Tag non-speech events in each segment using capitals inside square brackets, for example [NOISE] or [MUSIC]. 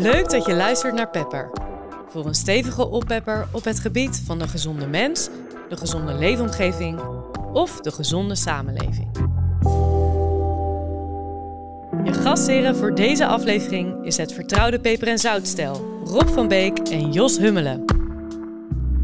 Leuk dat je luistert naar Pepper. Voor een stevige oppepper op het gebied van de gezonde mens, de gezonde leefomgeving of de gezonde samenleving. Je gastheren voor deze aflevering is het vertrouwde peper- en zoutstel Rob van Beek en Jos Hummelen.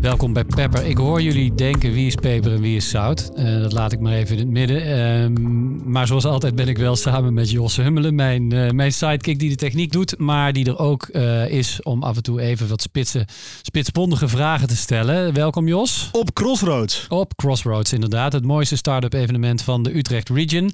Welkom bij Pepper. Ik hoor jullie denken wie is peper en wie is zout. Uh, dat laat ik maar even in het midden. Uh, maar zoals altijd ben ik wel samen met Jos Hummelen, mijn, uh, mijn sidekick die de techniek doet. Maar die er ook eh, is om af en toe even wat spitse, spitsbondige vragen te stellen. Welkom Jos. Op Crossroads. Op Crossroads inderdaad. Het mooiste start-up evenement van de Utrecht Region.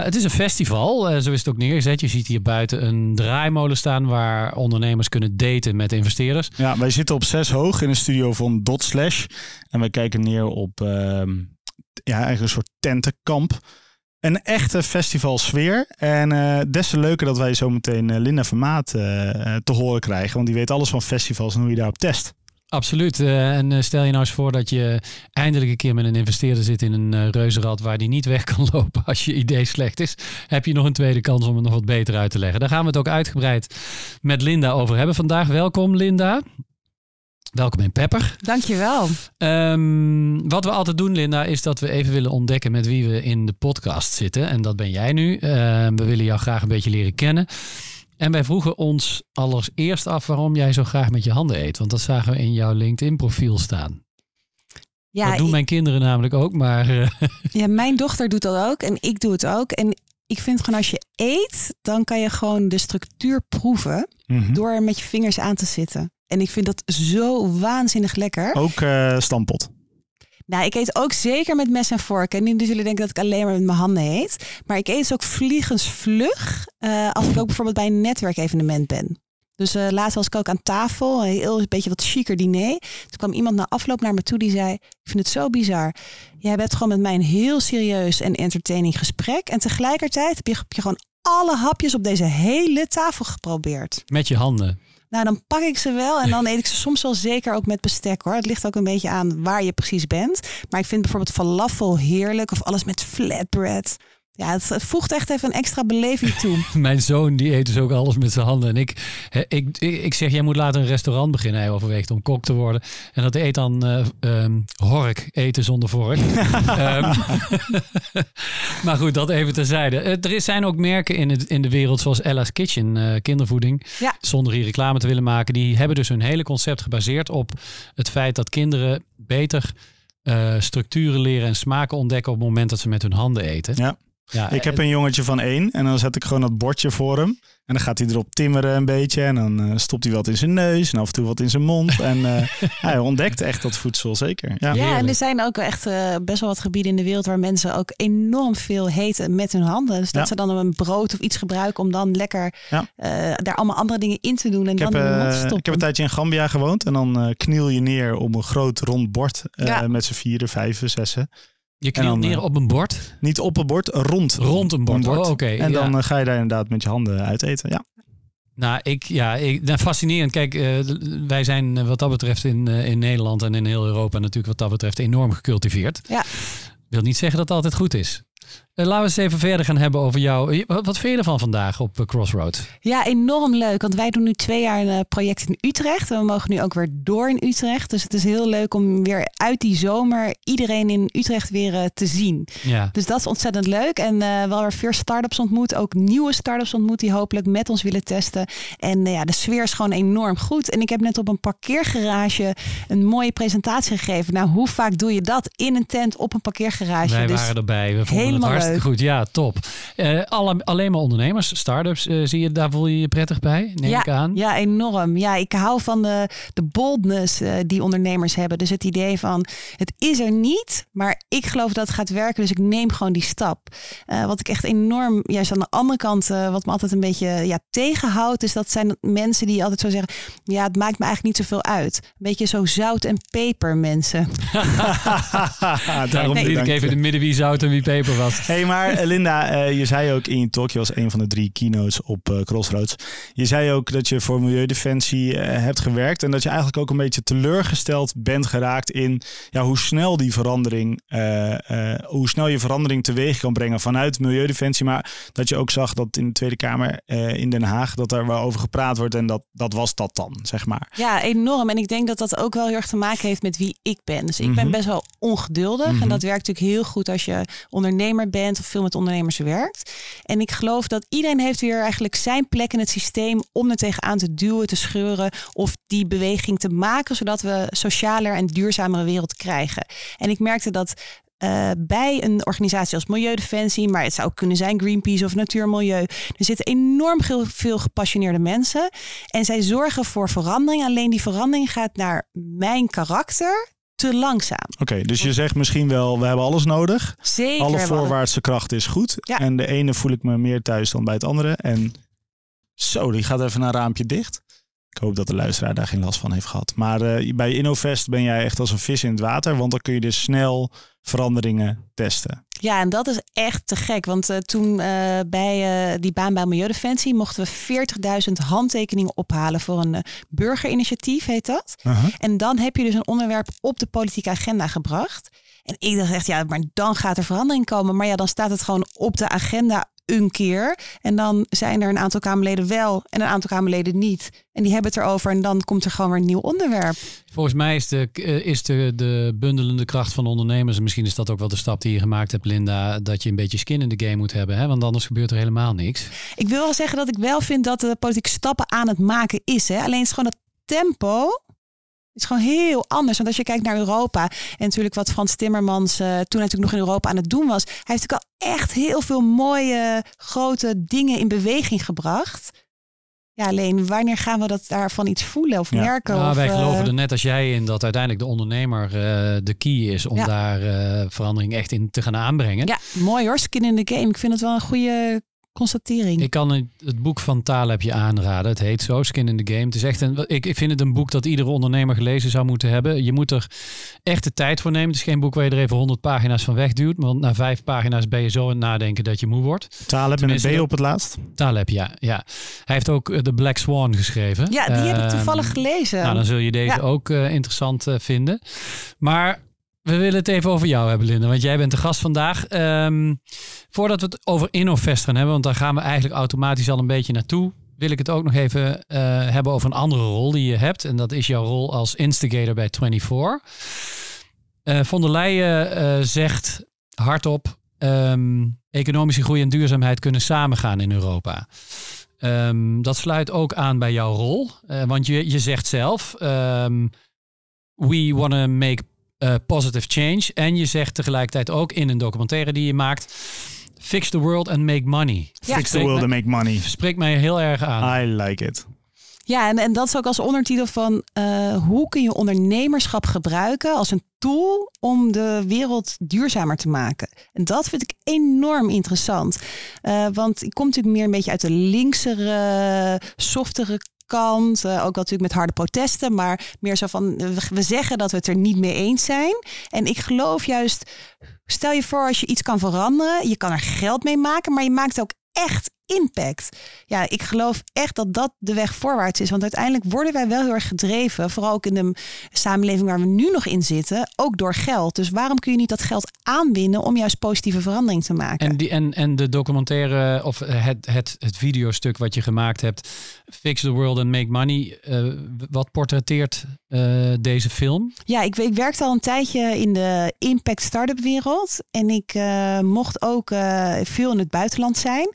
het is een festival, zo is het ook neergezet. Je ziet hier buiten een draaimolen staan waar ondernemers kunnen daten met investeerders. Ja, wij zitten op zes hoog in een studio van Dot Slash. En wij kijken neer op uh, ja, eigenlijk een soort tentenkamp. Een echte festivalsfeer. En uh, des te leuker dat wij zo meteen uh, Linda Vermaat te horen krijgen. Want die weet alles van festivals en hoe je daarop test. Absoluut. En stel je nou eens voor dat je eindelijk een keer met een investeerder zit in een reuzenrad waar die niet weg kan [LAUGHS] lopen als je idee slecht is. Heb je nog een tweede kans om het nog wat beter uit te leggen. Daar gaan we het ook uitgebreid met Linda over hebben vandaag. Welkom Linda. Welkom in Pepper. Dankjewel. Um, wat we altijd doen, Linda, is dat we even willen ontdekken met wie we in de podcast zitten. En dat ben jij nu. Uh, we willen jou graag een beetje leren kennen. En wij vroegen ons allereerst af waarom jij zo graag met je handen eet. Want dat zagen we in jouw LinkedIn-profiel staan. Ja, dat doen ik... mijn kinderen namelijk ook, maar... Uh... [LAUGHS] Ja, mijn dochter doet dat ook en ik doe het ook. En ik vind gewoon als je eet, dan kan je gewoon de structuur proeven mm -hmm. door er met je vingers aan te zitten. En ik vind dat zo waanzinnig lekker. Ook uh, stampot. Nou, ik eet ook zeker met mes en vork. En jullie zullen denken dat ik alleen maar met mijn handen eet. Maar ik eet dus ook vliegensvlug uh, als ik ook bijvoorbeeld bij een netwerkevenement ben. Dus uh, laatst was ik ook aan tafel, een heel beetje wat chiquer diner. Toen kwam iemand na afloop naar me toe die zei: Ik vind het zo bizar. Jij bent gewoon met mij een heel serieus en entertaining gesprek. En tegelijkertijd heb je, heb je gewoon alle hapjes op deze hele tafel geprobeerd. Met je handen. Nou, dan pak ik ze wel en dan eet ik ze soms wel zeker ook met bestek hoor. Het ligt ook een beetje aan waar je precies bent. Maar ik vind bijvoorbeeld falafel heerlijk of alles met flatbread. Ja, het, het voegt echt even een extra beleving toe. [LAUGHS] Mijn zoon die eet dus ook alles met zijn handen. En ik, ik, ik, zeg, jij moet later een restaurant beginnen. Hij overweegt om kok te worden. En dat eet dan uh, um, hork, eten zonder vork. um, [LAUGHS] [LAUGHS] maar goed, dat even terzijde. Er zijn ook merken in, het, in de wereld zoals Ella's Kitchen, uh, kindervoeding. Ja. Zonder hier reclame te willen maken. Die hebben dus hun hele concept gebaseerd op het feit dat kinderen beter uh, structuren leren en smaken ontdekken op het moment dat ze met hun handen eten. Ja. Ja, ik heb een jongetje van één en dan zet ik gewoon dat bordje voor hem. En dan gaat hij erop timmeren een beetje. En dan uh, stopt hij wat in zijn neus en af en toe wat in zijn mond. [LAUGHS] En uh, hij ontdekt echt dat voedsel, zeker. Ja, ja en er zijn ook echt uh, best wel wat gebieden in de wereld waar mensen ook enorm veel heten met hun handen. Dus dat ja. ze dan een brood of iets gebruiken om dan lekker ja. daar allemaal andere dingen in te doen. En ik dan heb, in de mond stoppen. Ik heb een tijdje in Gambia gewoond. En dan kniel je neer op een groot rond bord met z'n vieren, vijven, zessen. Je knielt neer op een bord? Niet op een bord, rond. Rond een bord, een bord. Oh, oké. Okay. En ja. dan uh, ga je daar inderdaad met je handen uit eten, ja. Nou, ik, ja, ik, nou, fascinerend. Kijk, uh, wij zijn wat dat betreft in, uh, in Nederland en in heel Europa natuurlijk wat dat betreft enorm gecultiveerd. Ja. Wil niet zeggen dat het altijd goed is. Uh, laten we eens even verder gaan hebben over jou. Wat, wat vind je ervan vandaag op uh, Crossroad? Ja, enorm leuk. Want wij doen nu twee jaar een project in Utrecht. En we mogen nu ook weer door in Utrecht. Dus het is heel leuk om weer uit die zomer iedereen in Utrecht weer te zien. Ja. Dus dat is ontzettend leuk. En we hebben weer veel start-ups ontmoet. Ook nieuwe start-ups ontmoet die hopelijk met ons willen testen. En ja, de sfeer is gewoon enorm goed. En ik heb net op een parkeergarage een mooie presentatie gegeven. Nou, hoe vaak doe je dat in een tent op een parkeergarage? Wij dus waren erbij. We vonden helemaal het hartstikke leuk. goed. Ja, top. Uh, alle, alleen maar ondernemers, start-ups, uh, zie je, daar voel je je prettig bij, neem ja, ik aan. Ja, enorm. Ja, ik hou van de, de boldness uh, die ondernemers hebben. Dus het idee van, het is er niet, maar ik geloof dat het gaat werken. Dus ik neem gewoon die stap. wat ik echt enorm, juist aan de andere kant, wat me altijd een beetje ja, tegenhoudt, is dat zijn mensen die altijd zo zeggen, ja, het maakt me eigenlijk niet zoveel uit. Een beetje zo zout en peper mensen. [LAUGHS] Daarom nee, ik even in het midden wie zout en wie peper was. [LAUGHS] hey, maar eh, Linda, eh, je zei ook in je talk, je was een van de drie keynotes op eh, Crossroads. Je zei ook dat je voor Milieudefensie hebt gewerkt en dat je eigenlijk ook een beetje teleurgesteld bent geraakt in ja, hoe snel die verandering, hoe snel je verandering teweeg kan brengen vanuit Milieudefensie. Maar dat je ook zag dat in de Tweede Kamer in Den Haag, dat er wel over gepraat wordt en dat, dat was dat dan, zeg maar. Ja, enorm. En ik denk dat dat ook wel heel erg te maken heeft met wie ik ben. Dus ik ben Mhm. best wel ongeduldig. Mhm. En dat werkt natuurlijk heel goed als je ondernemer bent of veel met ondernemers werkt. En ik geloof dat iedereen heeft weer eigenlijk zijn plek in het systeem om er tegenaan te duwen, te scheuren of die beweging te maken, zodat we socialer en duurzamere wereld krijgen. En ik merkte dat eh, bij een organisatie als Milieudefensie, maar het zou ook kunnen zijn Greenpeace of Natuur en Milieu. Er zitten enorm veel gepassioneerde mensen en zij zorgen voor verandering. Alleen die verandering gaat naar mijn karakter te langzaam. Oké, dus je zegt misschien wel, we hebben alles nodig. Zeker. Alle voorwaartse kracht is goed. Ja. En de ene voel ik me meer thuis dan bij het andere. En zo, die gaat even een raampje dicht. Ik hoop dat de luisteraar daar geen last van heeft gehad. Maar eh, bij InnoVest ben jij echt als een vis in het water. Want dan kun je dus snel veranderingen testen. Ja, en dat is echt te gek. Want eh, toen eh, bij eh, die baan bij Milieudefensie mochten we 40.000 handtekeningen ophalen voor een burgerinitiatief, heet dat. En dan heb je dus een onderwerp op de politieke agenda gebracht. En ik dacht echt, ja, maar dan gaat er verandering komen. Maar ja, dan staat het gewoon op de agenda een keer. En dan zijn er een aantal Kamerleden wel en een aantal Kamerleden niet. En die hebben het erover en dan komt er gewoon weer een nieuw onderwerp. Volgens mij is, de, eh, is de, de bundelende kracht van ondernemers, en misschien is dat ook wel de stap die je gemaakt hebt, Linda, dat je een beetje skin in de game moet hebben. Hè? Want anders gebeurt er helemaal niks. Ik wil wel zeggen dat ik wel vind dat de politiek stappen aan het maken is. Hè? Alleen is gewoon dat tempo is gewoon heel anders. Want als je kijkt naar Europa en natuurlijk wat Frans Timmermans eh, toen natuurlijk nog in Europa aan het doen was. Hij heeft natuurlijk al echt heel veel mooie grote dingen in beweging gebracht. Ja, alleen wanneer gaan we dat daarvan iets voelen of Ja. merken? Nou, of, wij eh, geloven er net als jij in dat uiteindelijk de ondernemer eh, de key is om Ja. daar eh, verandering echt in te gaan aanbrengen. Ja, mooi hoor, skin in the game. Ik vind het wel een goede constatering. Ik kan het, het boek van Taleb je aanraden. Het heet zo, Skin in the Game. Het is echt een, ik, ik vind het een boek dat iedere ondernemer gelezen zou moeten hebben. Je moet er echt de tijd voor nemen. Het is geen boek waar je er even 100 pagina's van wegduwt. Want na vijf pagina's ben je zo aan het nadenken dat je moe wordt. Taleb met Tenminste, een B op het laatst. Taleb, ja. ja. Hij heeft ook eh, The Black Swan geschreven. ja, die heb ik Ehm, toevallig gelezen. Nou, dan zul je deze Ja. ook eh, interessant eh, vinden. Maar we willen het even over jou hebben, Linda. Want jij bent de gast vandaag. Ehm, voordat we het over InnoVest gaan hebben, want daar gaan we eigenlijk automatisch al een beetje naartoe. Wil ik het ook nog even eh, hebben over een andere rol die je hebt. En dat is jouw rol als instigator bij 24. Eh von der Leyen eh, zegt hardop... ehm, economische groei en duurzaamheid kunnen samengaan in Europa. Ehm, dat sluit ook aan bij jouw rol. Want je, je zegt zelf... we want to make a positive change. En je zegt tegelijkertijd ook in een documentaire die je maakt... Fix the world and make money. Ja. Fix the world and make money. Spreekt mij heel erg aan. I like it. Ja, en, en dat is ook als ondertitel van eh, hoe kun je ondernemerschap gebruiken als een tool om de wereld duurzamer te maken. En dat vind ik enorm interessant. Eh, want ik kom natuurlijk meer een beetje uit de linksere, softere kant. Eh, ook natuurlijk met harde protesten, maar meer zo van we- we zeggen dat we het er niet mee eens zijn. En ik geloof juist, stel je voor als je iets kan veranderen, je kan er geld mee maken, maar je maakt ook echt impact. Ja, ik geloof echt dat dat de weg voorwaarts is. Want uiteindelijk worden wij wel heel erg gedreven, vooral ook in de samenleving waar we nu nog in zitten, ook door geld. Dus waarom kun je niet dat geld aanwinnen om juist positieve verandering te maken? En, die, en, en de documentaire of het, het, het videostuk wat je gemaakt hebt, Fix the World and Make Money, eh, wat portretteert eh, deze film? Ja, ik, ik werkte al een tijdje in de impact startup wereld. En ik eh, mocht ook eh, veel in het buitenland zijn.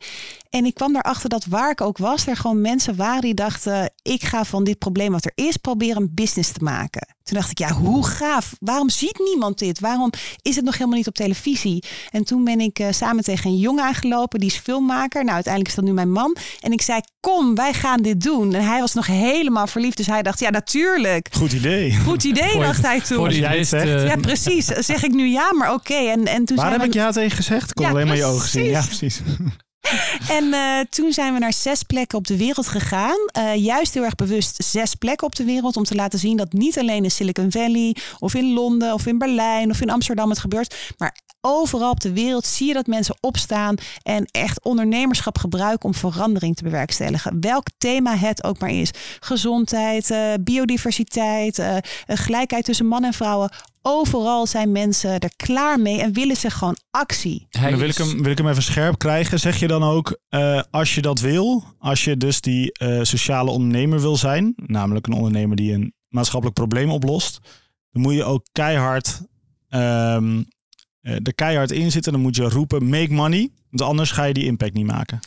En ik kwam erachter dat waar ik ook was, er gewoon mensen waren die dachten: ik ga van dit probleem wat er is proberen een business te maken. Toen dacht ik, ja, hoe gaaf. Waarom ziet niemand dit? Waarom is het nog helemaal niet op televisie? En toen ben ik eh, samen tegen een jongen aangelopen, die is filmmaker. Nou, uiteindelijk is dat nu mijn man. En ik zei, kom, wij gaan dit doen. En hij was nog helemaal verliefd, dus hij dacht, ja, natuurlijk. Goed idee. Goed idee, Voor je- dacht hij toen. Voor die jij eh, Ja, precies. Zeg ik nu ja, maar oké. En, en toen Waar heb ik ja tegen gezegd? Ik kon Ja, alleen maar je ogen zien. Ja, precies. [LAUGHS] En eh, toen zijn we naar zes plekken op de wereld gegaan. Eh, juist heel erg bewust zes plekken op de wereld. Om te laten zien dat niet alleen in Silicon Valley of in Londen of in Berlijn of in Amsterdam het gebeurt. Maar overal op de wereld zie je dat mensen opstaan en echt ondernemerschap gebruiken om verandering te bewerkstelligen. Welk thema het ook maar is. Gezondheid, uh, biodiversiteit, uh, gelijkheid tussen man en vrouwen. Overal zijn mensen er klaar mee en willen ze gewoon actie. En dan wil ik, hem, wil ik hem even scherp krijgen. Zeg je dan ook, uh, als je dat wil, als je dus die sociale ondernemer wil zijn, namelijk een ondernemer die een maatschappelijk probleem oplost, dan moet je ook keihard um, er keihard in zitten. Dan moet je roepen, make money. Want anders ga je die impact niet maken.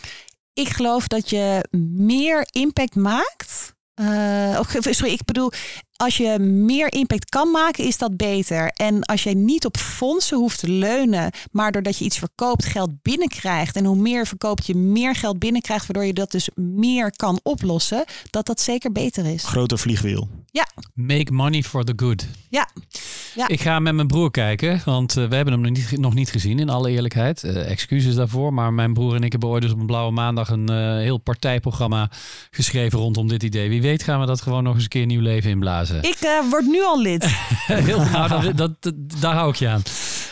Ik geloof dat je meer impact maakt. Uh, sorry, ik bedoel, als je meer impact kan maken, is dat beter. En als jij niet op fondsen hoeft te leunen, maar doordat je iets verkoopt, geld binnenkrijgt. En hoe meer verkoopt je meer geld binnenkrijgt, waardoor je dat dus meer kan oplossen, dat dat zeker beter is. Grote vliegwiel. Ja. Make money for the good. Ja. ja. Ik ga met mijn broer kijken, want uh, we hebben hem nog niet, nog niet gezien, in alle eerlijkheid. Uh, excuses daarvoor, maar mijn broer en ik hebben ooit dus op een blauwe maandag een uh, heel partijprogramma geschreven rondom dit idee. Wie weet gaan we dat gewoon nog eens een keer nieuw leven inblazen. Ik uh, word nu al lid. [LAUGHS] Heel, nou, dat, dat, daar hou ik je aan.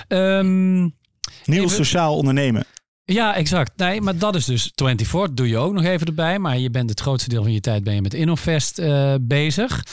Um, Nieuw even, sociaal ondernemen. Ja, exact. Nee, maar dat is dus 24. Doe je ook nog even erbij. Maar je bent het grootste deel van je tijd ben je met Innovest uh, bezig.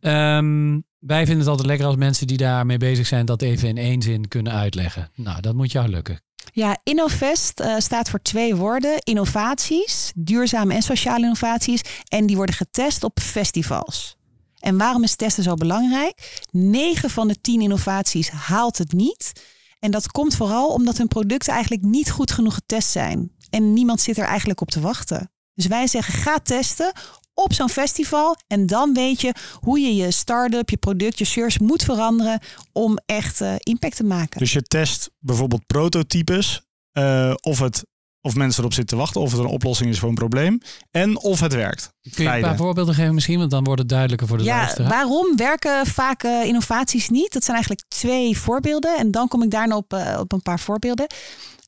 Um, wij vinden het altijd lekker als mensen die daarmee bezig zijn dat even in één zin kunnen uitleggen. Nou, dat moet jou lukken. Ja, Innovest uh, staat voor twee woorden: innovaties, duurzame en sociale innovaties. En die worden getest op festivals. En waarom is testen zo belangrijk? 9 van de 10 innovaties haalt het niet. En dat komt vooral omdat hun producten eigenlijk niet goed genoeg getest zijn. En niemand zit er eigenlijk op te wachten. Dus wij zeggen ga testen op zo'n festival. En dan weet je hoe je je start-up, je product, je service moet veranderen om echt uh, impact te maken. Dus je test bijvoorbeeld prototypes. Uh, of het of mensen erop zitten te wachten, of het een oplossing is voor een probleem en of het werkt. Kun je een paar voorbeelden geven misschien, want dan wordt het duidelijker voor de ja, luisteraar. Waarom werken vaak uh, innovaties niet? Dat zijn eigenlijk twee voorbeelden en dan kom ik daarna op, uh, op een paar voorbeelden.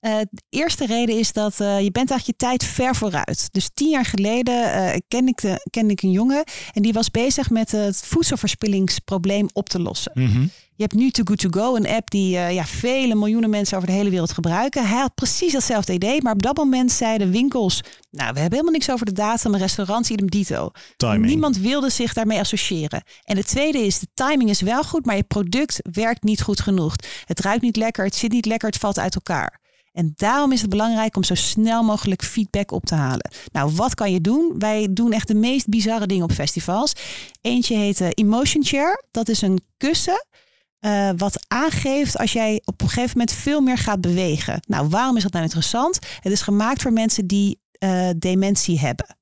Uh, de eerste reden is dat uh, je bent eigenlijk je tijd ver vooruit. Dus tien jaar geleden uh, kende, ik de, kende ik een jongen en die was bezig met het voedselverspillingsprobleem op te lossen. Mm -hmm. Je hebt nu Too Good To Go, een app die ja, vele miljoenen mensen over de hele wereld gebruiken. Hij had precies hetzelfde idee, maar op dat moment zeiden winkels, nou we hebben helemaal niks over de data, maar restaurants idem dito. Timing. Niemand wilde zich daarmee associëren. En de tweede is, de timing is wel goed, maar je product werkt niet goed genoeg. Het ruikt niet lekker, het zit niet lekker, het valt uit elkaar. En daarom is het belangrijk om zo snel mogelijk feedback op te halen. Nou, wat kan je doen? Wij doen echt de meest bizarre dingen op festivals. Eentje heet uh, Emotion Chair. Dat is een kussen uh, wat aangeeft als jij op een gegeven moment veel meer gaat bewegen. Nou, waarom is dat nou interessant? Het is gemaakt voor mensen die uh, dementie hebben.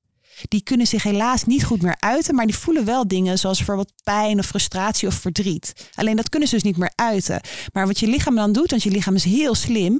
Die kunnen zich helaas niet goed meer uiten, maar die voelen wel dingen zoals bijvoorbeeld pijn of frustratie of verdriet. Alleen dat kunnen ze dus niet meer uiten. Maar wat je lichaam dan doet, want je lichaam is heel slim,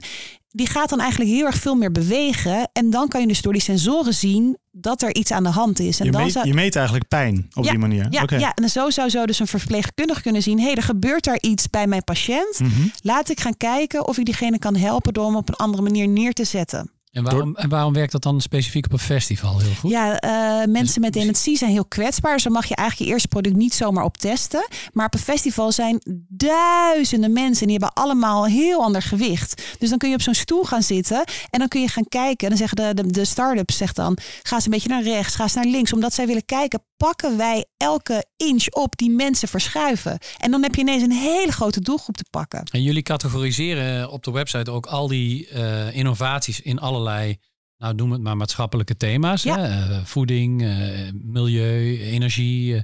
die gaat dan eigenlijk heel erg veel meer bewegen. En dan kan je dus door die sensoren zien dat er iets aan de hand is. En je, dan meet, zou... je meet eigenlijk pijn op ja, die manier. Ja, okay. ja, en zo zou zo dus een verpleegkundige kunnen zien... hé, hey, er gebeurt daar iets bij mijn patiënt. Mm -hmm. Laat ik gaan kijken of ik diegene kan helpen... door hem op een andere manier neer te zetten. En waarom, en waarom werkt dat dan specifiek op een festival heel goed? Ja, uh, mensen dus, met dementie zijn heel kwetsbaar. Dus dan mag je eigenlijk je eerste product niet zomaar op testen. Maar op een festival zijn duizenden mensen. En die hebben allemaal een heel ander gewicht. Dus dan kun je op zo'n stoel gaan zitten. En dan kun je gaan kijken. En dan zeggen de, de, de start-ups zegt dan... ga eens een beetje naar rechts, ga eens naar links. Omdat zij willen kijken, pakken wij elke inch op die mensen verschuiven. En dan heb je ineens een hele grote doelgroep te pakken. En jullie categoriseren op de website ook al die uh, innovaties in allerlei, nou noem het maar maatschappelijke thema's. Ja. Hè? Uh, voeding, uh, milieu, energie.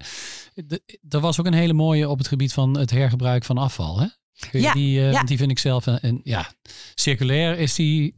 er was ook een hele mooie op het gebied van het hergebruik van afval. Hè? Ja, die, uh, ja. want die vind ik zelf, en, en ja, circulair is die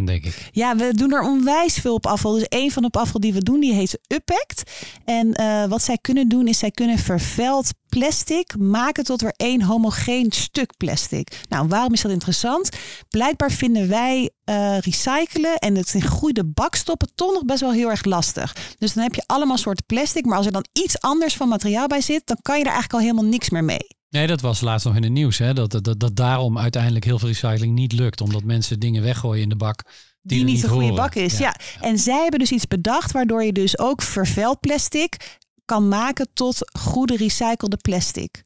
100% denk ik. Ja, we doen er onwijs veel op afval. Dus een van de afval die we doen, die heet Upact. En uh, wat zij kunnen doen, is zij kunnen vervuild plastic maken tot weer één homogeen stuk plastic. Nou, waarom is dat interessant? Blijkbaar vinden wij uh, recyclen en het in goede bak stoppen toch nog best wel heel erg lastig. Dus dan heb je allemaal soorten plastic, maar als er dan iets anders van materiaal bij zit, dan kan je er eigenlijk al helemaal niks meer mee. Nee, dat was laatst nog in het nieuws. Hè? Dat, dat, dat daarom uiteindelijk heel veel recycling niet lukt. Omdat mensen dingen weggooien in de bak. Die, Die, niet een goede bak is. Ja. Ja. En zij hebben dus iets bedacht waardoor je dus ook vervuild plastic kan maken tot goede recyclede plastic.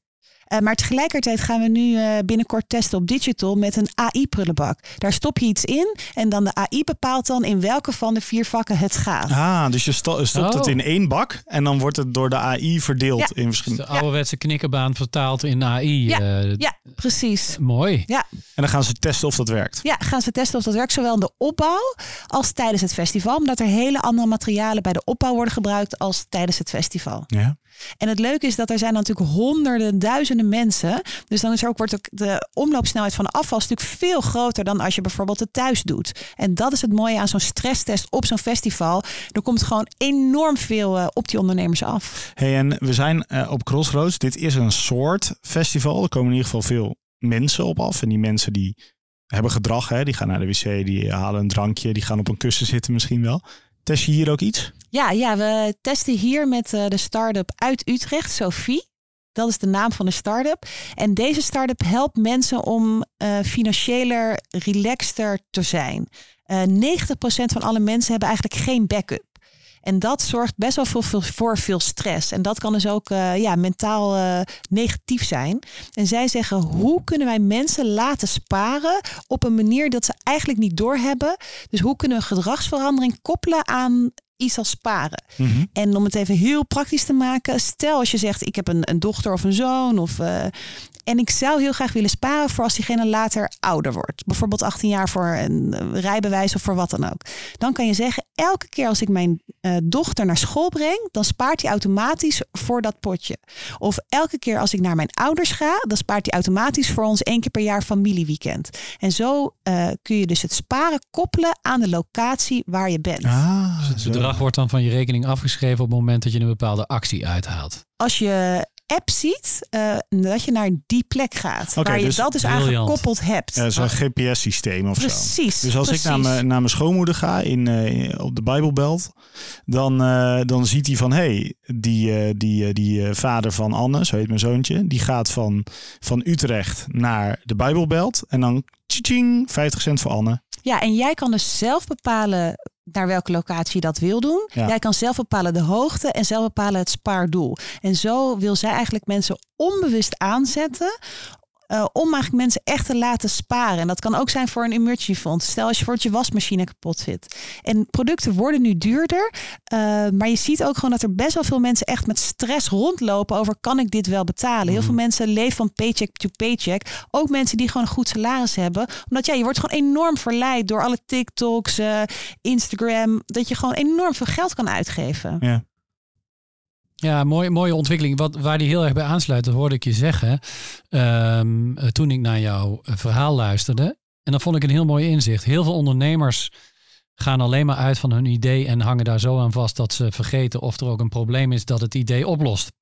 Eh, maar tegelijkertijd gaan we nu eh, binnenkort testen op digital met een AI-prullenbak. Daar stop je iets in en dan de AI bepaalt dan in welke van de vier vakken het gaat. Ah, dus je sto- stopt het Oh. in één bak en dan wordt het door de AI verdeeld Ja. in verschillende... De ouderwetse knikkerbaan vertaald in AI. Ja. eh, Ja, precies. Mooi. Ja, En dan gaan ze testen of dat werkt. ja, gaan ze testen of dat werkt, zowel in de opbouw als tijdens het festival. Omdat er hele andere materialen bij de opbouw worden gebruikt als tijdens het festival. Ja. En het leuke is dat er zijn natuurlijk honderden, duizenden mensen. Dus dan is ook, wordt ook de omloopsnelheid van afval stuk veel groter dan als je bijvoorbeeld het thuis doet. En dat is het mooie aan zo'n stresstest op zo'n festival. Er komt gewoon enorm veel eh, op die ondernemers af. Hey, en we zijn eh, op Crossroads. Dit is een soort festival. Er komen in ieder geval veel mensen op af. En die mensen die hebben gedrag. Hè? Die gaan naar de wc, die halen een drankje. Die gaan op een kussen zitten misschien wel. Test je hier ook iets? Ja, ja, we testen hier met eh, de start-up uit Utrecht, Sophie. Dat is de naam van de start-up. En deze start-up helpt mensen om eh financieler relaxter te zijn. Eh 90% van alle mensen hebben eigenlijk geen backup. En dat zorgt best wel veel- voor veel stress. En dat kan dus ook eh, ja, mentaal eh, negatief zijn. En zij zeggen, hoe kunnen wij mensen laten sparen op een manier dat ze eigenlijk niet doorhebben? Dus hoe kunnen we gedragsverandering koppelen aan iets als sparen? En om het even heel praktisch te maken, stel als je zegt: Ik heb een, een dochter of een zoon, of, eh, en ik zou heel graag willen sparen voor als diegene later ouder wordt. Bijvoorbeeld 18 jaar voor een rijbewijs of voor wat dan ook. Dan kan je zeggen: Elke keer als ik mijn eh, dochter naar school breng, dan spaart hij automatisch voor dat potje. Of elke keer als ik naar mijn ouders ga, dan spaart hij automatisch voor ons één keer per jaar familieweekend. En zo eh, kun je dus het sparen koppelen aan de locatie waar je bent. Ah, Het zo. bedrag wordt dan van je rekening afgeschreven op het moment dat je een bepaalde actie uithaalt. als je app ziet, eh, dat je naar die plek gaat. Waar je dus dat dus aan briljant. gekoppeld hebt. Ja, Zo'n GPS-systeem of zo. precies. Dus als precies. ik naar mijn, naar mijn schoonmoeder ga in, eh, op de Bijbelbelt, dan, eh, dan ziet hij van hé, hey, die, die, die vader van Anne, zo heet mijn zoontje, die gaat van, van Utrecht naar de Bijbelbelt en dan tjing, 50 cent voor Anne. Ja, en jij kan dus zelf bepalen naar welke locatie je dat wil doen. Ja. Jij kan zelf bepalen de hoogte en zelf bepalen het spaardoel. En zo wil zij eigenlijk mensen onbewust aanzetten. Eh, om eigenlijk mensen echt te laten sparen. En dat kan ook zijn voor een emergency fonds. Stel als je voor je wasmachine kapot zit. En producten worden nu duurder. eh, maar je ziet ook gewoon dat er best wel veel mensen echt met stress rondlopen over kan ik dit wel betalen. Heel veel mensen leven van paycheck to paycheck. Ook mensen die gewoon een goed salaris hebben. Omdat ja, je wordt gewoon enorm verleid door alle TikToks, eh, Instagram. Dat je gewoon enorm veel geld kan uitgeven. Ja. Ja, mooie, mooie ontwikkeling. Wat, waar die heel erg bij aansluit, dat hoorde ik je zeggen. ehm, eh, toen ik naar jouw eh, verhaal luisterde. En dan vond ik een heel mooi inzicht. Heel veel ondernemers gaan alleen maar uit van hun idee en hangen daar zo aan vast dat ze vergeten of er ook een probleem is dat het idee oplost.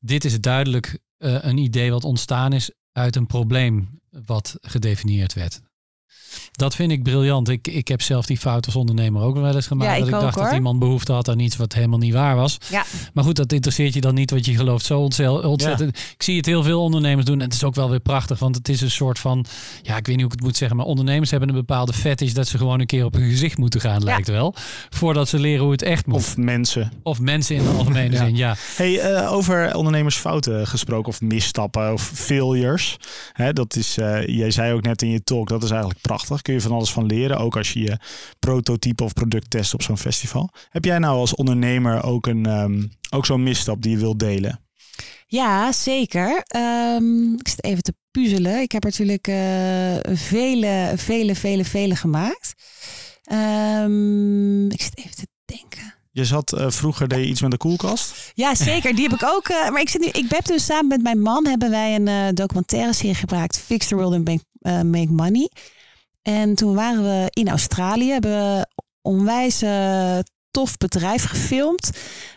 Dit is duidelijk eh, een idee wat ontstaan is uit een probleem wat gedefinieerd werd. Dat vind ik briljant. Ik, ik heb zelf die fout als ondernemer ook wel eens gemaakt. Ja, ik dat ik ook, dacht dat iemand behoefte had aan iets wat helemaal niet waar was. Ja. Maar goed, dat interesseert je dan niet, want je gelooft zo ontzettend. Ik zie het heel veel ondernemers doen en het is ook wel weer prachtig, want het is een soort van, ja, ik weet niet hoe ik het moet zeggen, maar ondernemers hebben een bepaalde fetish dat ze gewoon een keer op hun gezicht moeten gaan, lijkt wel, voordat ze leren hoe het echt moet. Of, Of mensen. mensen in de algemene Ja. zin, ja. Hey, eh, over ondernemersfouten gesproken of misstappen of failures. Hè, dat is, eh, jij zei ook net in je talk, dat is eigenlijk prachtig. Kun je van alles van leren, ook als je je prototype of product test op zo'n festival. Heb jij nou als ondernemer ook, een, ehm, ook zo'n misstap die je wilt delen? Ja, zeker. Ehm, ik zit even te puzzelen. Ik heb er natuurlijk eh, vele, vele, vele, vele gemaakt. Ehm, ik zit even te denken. Je zat eh, vroeger, deed je iets met de koelkast? Ja, zeker. Die heb ik ook. eh, maar ik zit nu. Ik heb dus samen met mijn man hebben wij een documentaire serie gemaakt, Fix the World and Make, Make Money. En toen waren we in Australië, hebben we onwijs eh, tof bedrijf gefilmd.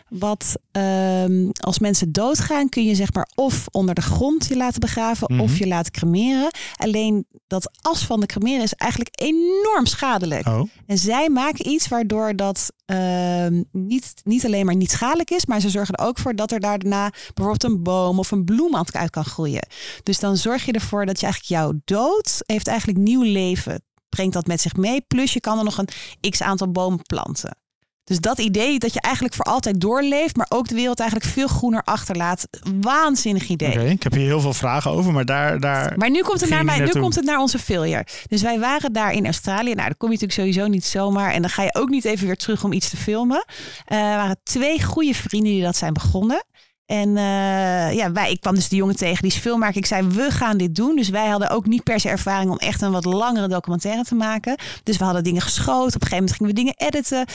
Wat ehm, als mensen doodgaan, kun je zeg maar of onder de grond je laten begraven Mhm. of je laten cremeren. Alleen dat as van de cremeren is eigenlijk enorm schadelijk. Oh, En zij maken iets waardoor dat ehm, niet, niet alleen maar niet schadelijk is, maar ze zorgen er ook voor dat er daarna bijvoorbeeld een boom of een bloem uit kan groeien. Dus dan zorg je ervoor dat je eigenlijk jouw dood heeft eigenlijk nieuw leven. Brengt dat met zich mee. Plus je kan er nog een x aantal bomen planten. Dus dat idee dat je eigenlijk voor altijd doorleeft, maar ook de wereld eigenlijk veel groener achterlaat. Waanzinnig idee. Oké, ik heb hier heel veel vragen over, maar daar... daar... Maar nu komt, het naar, mij, nu komt het naar onze failure. Dus wij waren daar in Australië. Nou, dan kom je natuurlijk sowieso niet zomaar. En dan ga je ook niet even weer terug om iets te filmen. Eh, er waren twee goede vrienden die dat zijn begonnen. En eh, ja, wij, ik kwam dus de jongen tegen, die is filmmaker. Ik zei, we gaan dit doen. Dus wij hadden ook niet per se ervaring om echt een wat langere documentaire te maken. Dus we hadden dingen geschoten. Op een gegeven moment gingen we dingen editen.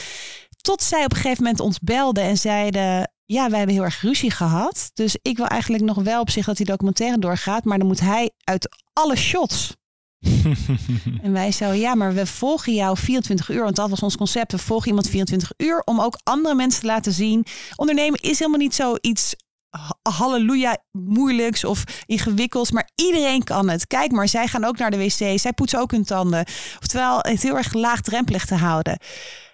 Tot zij op een gegeven moment ons belden en zeiden... Ja, wij hebben heel erg ruzie gehad. Dus ik wil eigenlijk nog wel op zich dat die documentaire doorgaat. Maar dan moet hij uit alle shots. [LAUGHS] En wij zo, ja, maar we volgen jou 24 uur. Want dat was ons concept. We volgen iemand 24 uur om ook andere mensen te laten zien. Ondernemen is helemaal niet zoiets ha- halleluja moeilijks of ingewikkelds. Maar iedereen kan het. Kijk maar, zij gaan ook naar de wc. Zij poetsen ook hun tanden. Oftewel, het heel erg laagdrempelig te houden.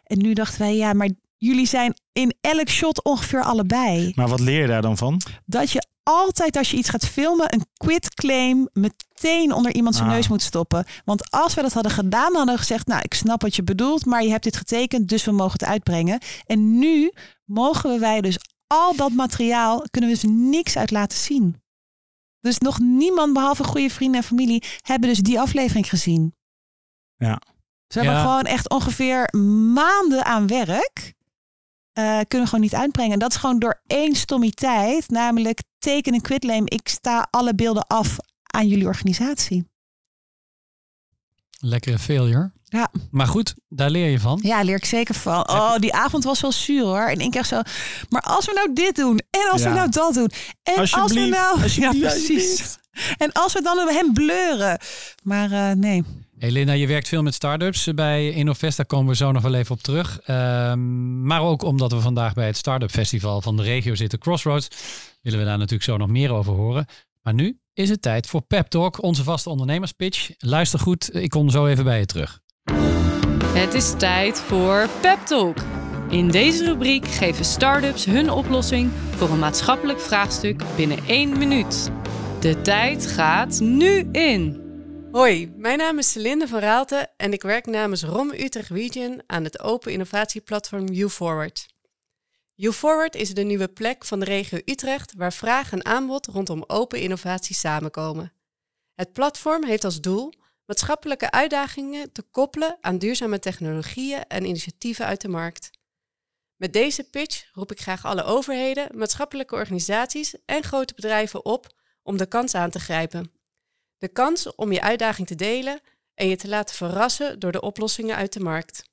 En nu dachten wij, ja, maar jullie zijn in elk shot ongeveer allebei Maar wat leer je daar dan van? dat je altijd als je iets gaat filmen een quit claim meteen onder iemand zijn Ah. neus moet stoppen. Want als we dat hadden gedaan, hadden we gezegd, nou ik snap wat je bedoelt, maar je hebt dit getekend, dus we mogen het uitbrengen. En nu mogen we wij dus al dat materiaal, kunnen we dus niks uit laten zien. Dus nog niemand behalve goede vrienden en familie hebben dus die aflevering gezien. Ja. Ze hebben Ja. gewoon echt ongeveer maanden aan werk. eh, kunnen we gewoon niet uitbrengen. En dat is gewoon door één stommiteit. Namelijk teken een quitclaim. Ik sta alle beelden af aan jullie organisatie. Lekkere failure. Ja. Maar goed, daar leer je van. Ja, leer ik zeker van. Oh, die avond was wel zuur hoor. En ik kreeg zo. Maar als we nou dit doen. En als Ja. we nou dat doen. En als we nou. [LAUGHS] Ja, precies. En als we dan hem bleuren. Maar eh, nee. Hey Linda, je werkt veel met start-ups bij Innovest. Daar komen we zo nog wel even op terug. Ehm, maar ook omdat we vandaag bij het Startup Festival van de regio zitten, Crossroads, willen we daar natuurlijk zo nog meer over horen. Maar nu is het tijd voor Pep Talk, onze vaste ondernemerspitch. Luister goed, ik kom zo even bij je terug. Het is tijd voor Pep Talk. In deze rubriek geven start-ups hun oplossing voor een maatschappelijk vraagstuk binnen één minuut. De tijd gaat nu in. Hoi, mijn naam is Celinde van Raalte en ik werk namens ROM Utrecht Region aan het open innovatieplatform UForward. UForward is de nieuwe plek van de regio Utrecht waar vraag en aanbod rondom open innovatie samenkomen. Het platform heeft als doel maatschappelijke uitdagingen te koppelen aan duurzame technologieën en initiatieven uit de markt. Met deze pitch roep ik graag alle overheden, maatschappelijke organisaties en grote bedrijven op om de kans aan te grijpen. De kans om je uitdaging te delen en je te laten verrassen door de oplossingen uit de markt.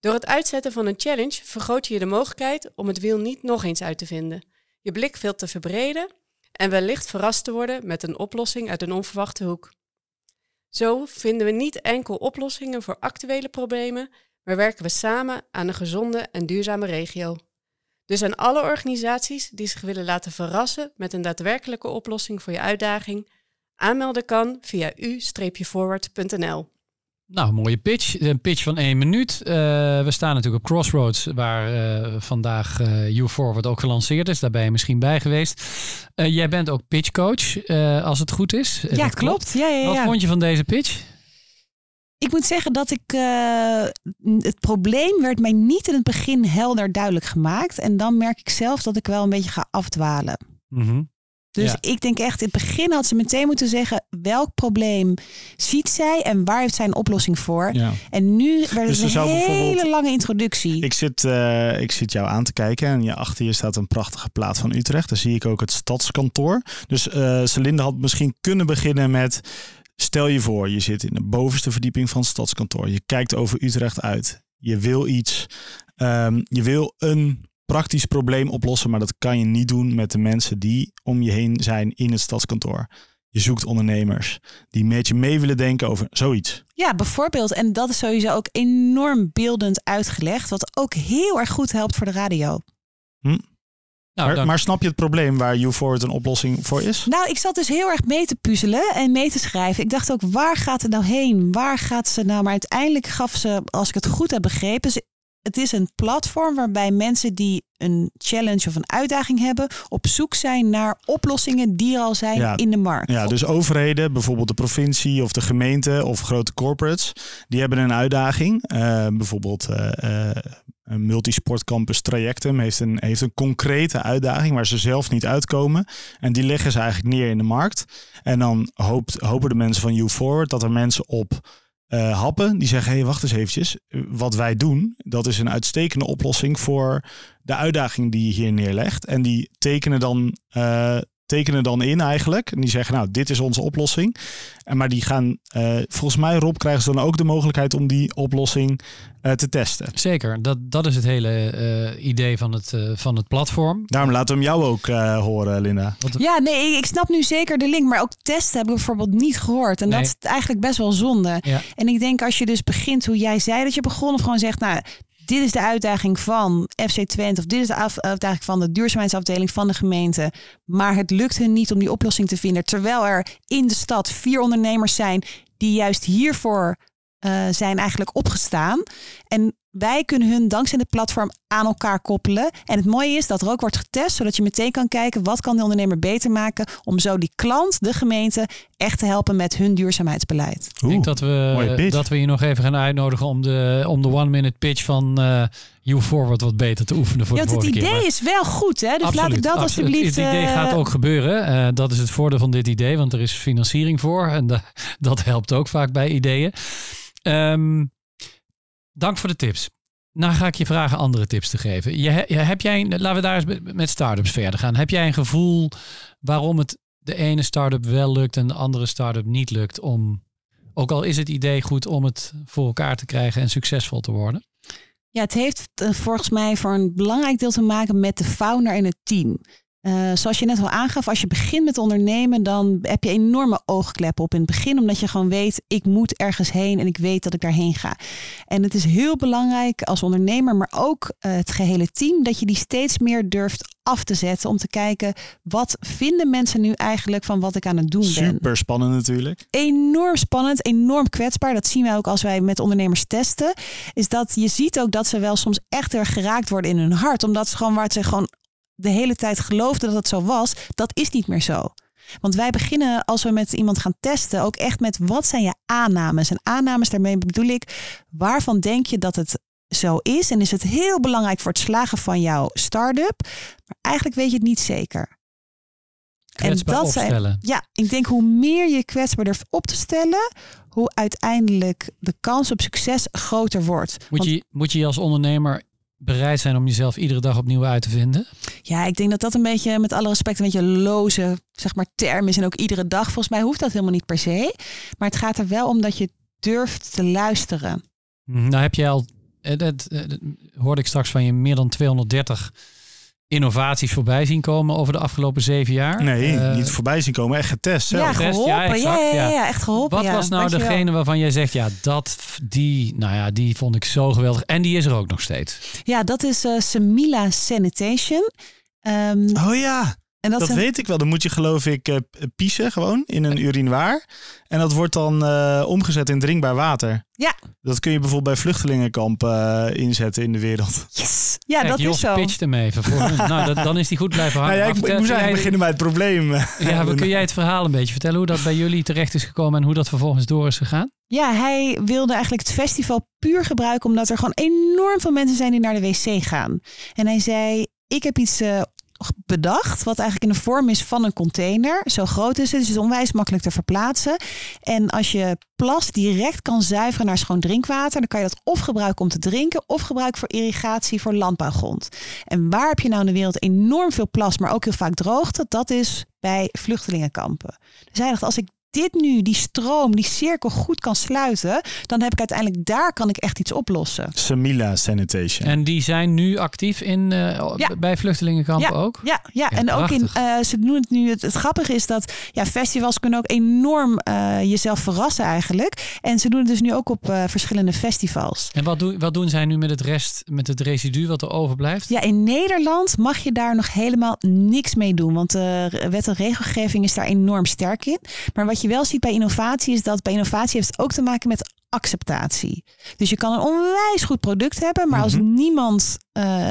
Door het uitzetten van een challenge vergroot je de mogelijkheid om het wiel niet nog eens uit te vinden, je blik veel te verbreden en wellicht verrast te worden met een oplossing uit een onverwachte hoek. Zo vinden we niet enkel oplossingen voor actuele problemen, maar werken we samen aan een gezonde en duurzame regio. Dus aan alle organisaties die zich willen laten verrassen met een daadwerkelijke oplossing voor je uitdaging, aanmelden kan via u-forward.nl. Nou, mooie pitch. Een pitch van één minuut. Eh, we staan natuurlijk op Crossroads, waar eh, vandaag eh U-Forward ook gelanceerd is. Daar ben je misschien bij geweest. Eh, jij bent ook pitchcoach, eh, als het goed is. Ja, dat klopt. Ja, ja, Wat ja. vond je van deze pitch? Ik moet zeggen dat ik. eh, het probleem werd mij niet in het begin helder duidelijk gemaakt. En dan merk ik zelf dat ik wel een beetje ga afdwalen. Mhm. Dus Ja. ik denk echt, in het begin had ze meteen moeten zeggen welk probleem ziet zij en waar heeft zij een oplossing voor. Ja. En nu werd Dus er het zou een hele lange introductie. Ik zit, eh, ik zit jou aan te kijken en je achter je staat een prachtige plaat van Utrecht. Daar zie ik ook het stadskantoor. Dus eh Celinde had misschien kunnen beginnen met... Stel je voor, je zit in de bovenste verdieping van het stadskantoor. Je kijkt over Utrecht uit. Je wil iets. ehm, je wil een praktisch probleem oplossen, maar dat kan je niet doen met de mensen die om je heen zijn in het stadskantoor. Je zoekt ondernemers die met je mee willen denken over zoiets. Ja, bijvoorbeeld. En dat is sowieso ook enorm beeldend uitgelegd. Wat ook heel erg goed helpt voor de radio. Nou, maar, dank. maar snap je het probleem waar YouForward een oplossing voor is? Nou, ik zat dus heel erg mee te puzzelen en mee te schrijven. Ik dacht ook, waar gaat het nou heen? Waar gaat ze nou? Maar uiteindelijk gaf ze, als ik het goed heb begrepen, ze, het is een platform waarbij mensen die een challenge of een uitdaging hebben, op zoek zijn naar oplossingen die er al zijn Ja. in de markt. Ja, dus overheden, bijvoorbeeld de provincie of de gemeente of grote corporates, die hebben een uitdaging. Eh, bijvoorbeeld eh, eh, een multisportcampus Trajectum heeft een, heeft een concrete uitdaging waar ze zelf niet uitkomen. En die leggen ze eigenlijk neer in de markt. En dan hoopt, hopen de mensen van You Forward dat er mensen op eh, happen die zeggen: hé, hey, wacht eens eventjes. Wat wij doen, dat is een uitstekende oplossing voor de uitdaging die je hier neerlegt. En die tekenen dan, eh, tekenen dan in eigenlijk. En die zeggen: Nou, dit is onze oplossing. En maar die gaan, eh, volgens mij, Rob, krijgen ze dan ook de mogelijkheid om die oplossing eh, te testen. Zeker, dat, dat is het hele eh, idee van het, eh, van het platform. Daarom laten we hem jou ook eh, horen, Linda. Ja, nee, ik, ik snap nu zeker de link, maar ook testen heb ik bijvoorbeeld niet gehoord. En Nee. dat is eigenlijk best wel zonde. Ja. En ik denk als je dus begint hoe jij zei dat je begon, of gewoon zegt, nou, dit is de uitdaging van FC Twente, of dit is de uitdaging van de duurzaamheidsafdeling van de gemeente. Maar het lukt hen niet om die oplossing te vinden. Terwijl er in de stad vier ondernemers zijn die juist hiervoor eh, zijn eigenlijk opgestaan. En wij kunnen hun dankzij dit platform aan elkaar koppelen. En het mooie is dat er ook wordt getest, zodat je meteen kan kijken wat kan de ondernemer beter maken om zo die klant, de gemeente, echt te helpen met hun duurzaamheidsbeleid. Ik denk dat we, dat we je nog even gaan uitnodigen om de, om de one-minute pitch van eh You Forward wat beter te oefenen voor Ja, de het keer. idee Maar- is wel goed, hè? Dus laat ik Absoluut, dat absoluut. alsjeblieft. Het idee eh, gaat ook gebeuren. Eh, dat is het voordeel van dit idee, want er is financiering voor. En da- [LAUGHS] dat helpt ook vaak bij ideeën. Ehm, dank voor de tips. Nou ga ik je vragen andere tips te geven. Je, heb jij, laten we daar eens met- met startups verder gaan. Heb jij een gevoel waarom het de ene start-up wel lukt en de andere start-up niet lukt om, ook al is het idee goed om het voor elkaar te krijgen en succesvol te worden? Ja, het heeft eh, volgens mij voor een belangrijk deel te maken met de founder en het team. Eh, zoals je net al aangaf, als je begint met ondernemen, dan heb je enorme oogkleppen op in het begin, omdat je gewoon weet, ik moet ergens heen en ik weet dat ik daarheen ga. En het is heel belangrijk als ondernemer, maar ook eh, het gehele team, dat je die steeds meer durft af te zetten om te kijken, wat vinden mensen nu eigenlijk van wat ik aan het doen ben Super spannend natuurlijk. enorm spannend, enorm kwetsbaar. Dat zien wij ook als wij met ondernemers testen. Is dat je ziet ook dat ze wel soms echt er geraakt worden in hun hart. Omdat ze gewoon waar ze gewoon de hele tijd geloofden dat het zo was, dat is niet meer zo. Want wij beginnen als we met iemand gaan testen ook echt met wat zijn je aannames? En aannames daarmee bedoel ik, waarvan denk je dat het zo is? En is het heel belangrijk voor het slagen van jouw start-up? Maar eigenlijk weet je het niet zeker. Kwetsbaar zijn- opstellen. ja, ik denk hoe meer je kwetsbaar durft op te stellen, hoe uiteindelijk de kans op succes groter wordt. Moet Want je, moet je als ondernemer bereid zijn om jezelf iedere dag opnieuw uit te vinden? ja, ik denk dat dat een beetje, met alle respect, een beetje loze zeg maar, term is. En ook iedere dag, volgens mij hoeft dat helemaal niet per se. Maar het gaat er wel om dat je durft te luisteren. Nou heb je al, eh, dat, eh, dat hoorde ik straks van je, meer dan 230 innovaties voorbij zien komen over de afgelopen zeven jaar. Nee, Eh, niet voorbij zien komen. Echt getest zelf. Ja, geholpen. Ja, exact, ja, ja. ja, ja, echt geholpen. Wat ja. was nou Dankjewel. degene waarvan jij zegt, ja, dat, die, nou ja, die vond ik zo geweldig. En die is er ook nog steeds. Ja, dat is eh Semila Sanitation. Ehm, Oh ja, en dat, dat zijn- weet ik wel. Dan moet je geloof ik eh, piezen gewoon in een urinoir. En dat wordt dan eh, omgezet in drinkbaar water. Ja. Dat kun je bijvoorbeeld bij vluchtelingenkampen eh, inzetten in de wereld. Yes! Ja, Kijk, dat Jos is zo. pitcht hem even. Voor, nou, dat, dan is die goed blijven hangen. Nou ja, ik, Maar ik vertel- moest eigenlijk jij- beginnen bij het probleem. Ja, maar kun jij het verhaal een beetje vertellen hoe dat bij jullie terecht is gekomen en hoe dat vervolgens door is gegaan? Ja, hij wilde eigenlijk het festival puur gebruiken omdat er gewoon enorm veel mensen zijn die naar de wc gaan. En hij zei: Ik heb iets eh, bedacht wat eigenlijk in de vorm is van een container. Zo groot is het, dus het is onwijs makkelijk te verplaatsen. En als je plas direct kan zuiveren naar schoon drinkwater, dan kan je dat of gebruiken om te drinken of gebruiken voor irrigatie voor landbouwgrond. En waar heb je nou in de wereld enorm veel plas, maar ook heel vaak droogte? Dat is bij vluchtelingenkampen. Dus hij dacht, als ik dit nu, die stroom, die cirkel goed kan sluiten, dan heb ik uiteindelijk daar kan ik echt iets oplossen. Samila Sanitation. En die zijn nu actief in, eh, Ja. bij vluchtelingenkampen Ja. ook? Ja, ja. Ja, en ook in, eh, ze doen het nu. Het, het grappige is dat ja, festivals kunnen ook enorm eh, jezelf verrassen eigenlijk. En ze doen het dus nu ook op eh, verschillende festivals. En wat, doen wat doen zij nu met het rest, met het residu wat er overblijft? Ja, in Nederland mag je daar nog helemaal niks mee doen. Want de wet en regelgeving is daar enorm sterk in. Maar wat je je wel ziet bij innovatie is dat bij innovatie heeft het ook te maken met acceptatie. Dus je kan een onwijs goed product hebben, maar als Mhm. niemand eh,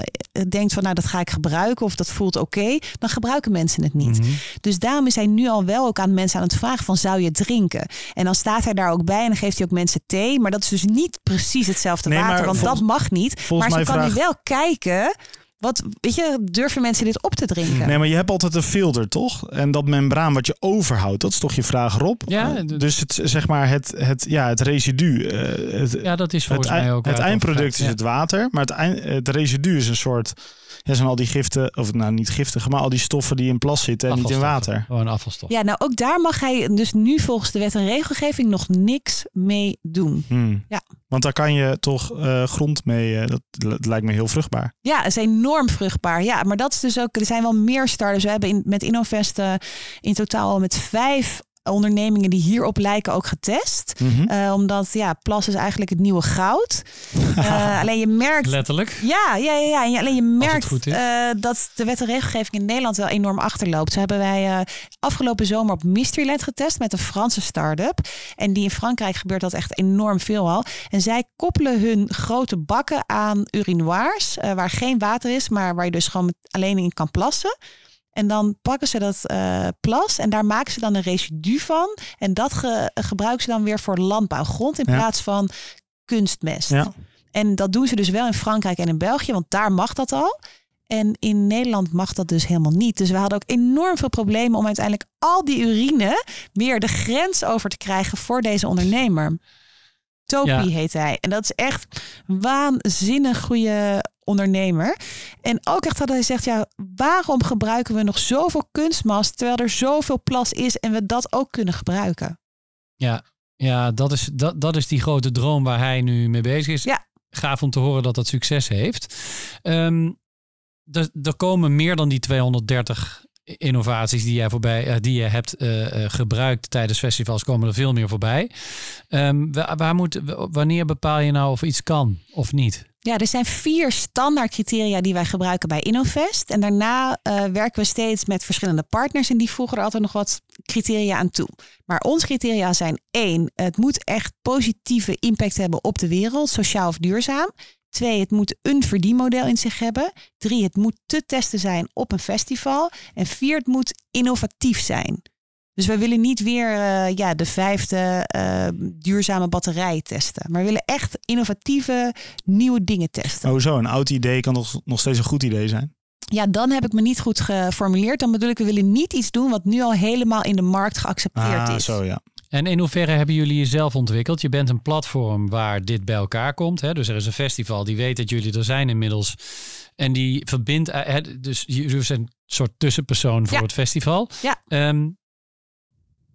denkt van nou dat ga ik gebruiken of dat voelt oké, dan gebruiken mensen het niet. Mhm. Dus daarom is hij nu al wel ook aan mensen aan het vragen van zou je drinken? En dan staat hij daar ook bij en dan geeft hij ook mensen thee, maar dat is dus niet precies hetzelfde Nee, water, want volgens- dat mag niet. maar ze kan nu wel kijken. Wat, weet je, durven mensen dit op te drinken? Nee, maar je hebt altijd een filter, toch? En dat membraan wat je overhoudt, dat is toch je vraag, Rob? Ja, Eh, dus het, zeg maar het, het, ja, het residu. eh, het, Ja, dat is volgens mij ook. het eindproduct gaat. is Ja. het water, maar het, eind, het residu is een soort... Ja, zijn al die giften, of nou niet giftige, maar al die stoffen die in plas zitten en niet in water. Gewoon afvalstof. Ja, nou ook daar mag hij dus nu volgens de wet en regelgeving nog niks mee doen. Hmm. Ja. Want daar kan je toch eh, grond mee, eh, dat, dat lijkt me heel vruchtbaar. Ja, het is enorm vruchtbaar. Ja, maar dat is dus ook, er zijn wel meer starters. We hebben in, met Innovest eh, in totaal al met vijf ondernemingen die hierop lijken ook getest. Mhm. Eh, omdat ja, plas is eigenlijk het nieuwe goud. [LAUGHS] Eh, alleen je merkt Letterlijk. Ja, ja, ja, ja. En je- Alleen je merkt eh, dat de wet en regelgeving in Nederland wel enorm achterloopt. Zo hebben wij eh, afgelopen zomer op Mysteryland getest met een Franse start-up. En die in Frankrijk gebeurt dat echt enorm veel al. En zij koppelen hun grote bakken aan urinoirs, eh, waar geen water is, maar waar je dus gewoon alleen in kan plassen. En dan pakken ze dat eh, plas en daar maken ze dan een residu van. En dat ge- gebruiken ze dan weer voor landbouwgrond in Ja. plaats van kunstmest. Ja. En dat doen ze dus wel in Frankrijk en in België, want daar mag dat al. En in Nederland mag dat dus helemaal niet. Dus we hadden ook enorm veel problemen om uiteindelijk al die urine weer de grens over te krijgen voor deze ondernemer. Topi Ja. heet hij. En dat is echt waanzinnig goede ondernemer. En ook echt dat hij zegt, ja, waarom gebruiken we nog zoveel kunstmast terwijl er zoveel plas is en we dat ook kunnen gebruiken? Ja, ja dat, is, dat, dat is die grote droom waar hij nu mee bezig is. Ja. Gaaf om te horen dat dat succes heeft. Ehm, er, er komen meer dan die 230 innovaties die jij voorbij, eh, die je hebt eh, eh, gebruikt tijdens festivals, komen er veel meer voorbij. Ehm, wa- waar wanneer bepaal je nou of iets kan of niet? Ja, er zijn vier standaard criteria die wij gebruiken bij Innovest. En daarna werken we steeds met verschillende partners en die voegen er altijd nog wat criteria aan toe. Maar onze criteria zijn één, het moet echt positieve impact hebben op de wereld, sociaal of duurzaam. Twee, het moet een verdienmodel in zich hebben. Drie, het moet te testen zijn op een festival. En vier, het moet innovatief zijn. Dus wij willen niet weer eh, ja, de vijfde eh, duurzame batterij testen. Maar we willen echt innovatieve nieuwe dingen testen. Oh zo, een oud idee kan nog, nog steeds een goed idee zijn. Ja, dan heb ik me niet goed geformuleerd. Dan bedoel ik, we willen niet iets doen wat nu al helemaal in de markt geaccepteerd Ah, is. zo ja. En in hoeverre hebben jullie jezelf ontwikkeld? Je bent een platform waar dit bij elkaar komt. Hè? Dus er is een festival die weet dat jullie er zijn inmiddels. En die verbindt, eh, hè, dus jullie zijn een soort tussenpersoon voor Ja. het festival. Ja. Ehm,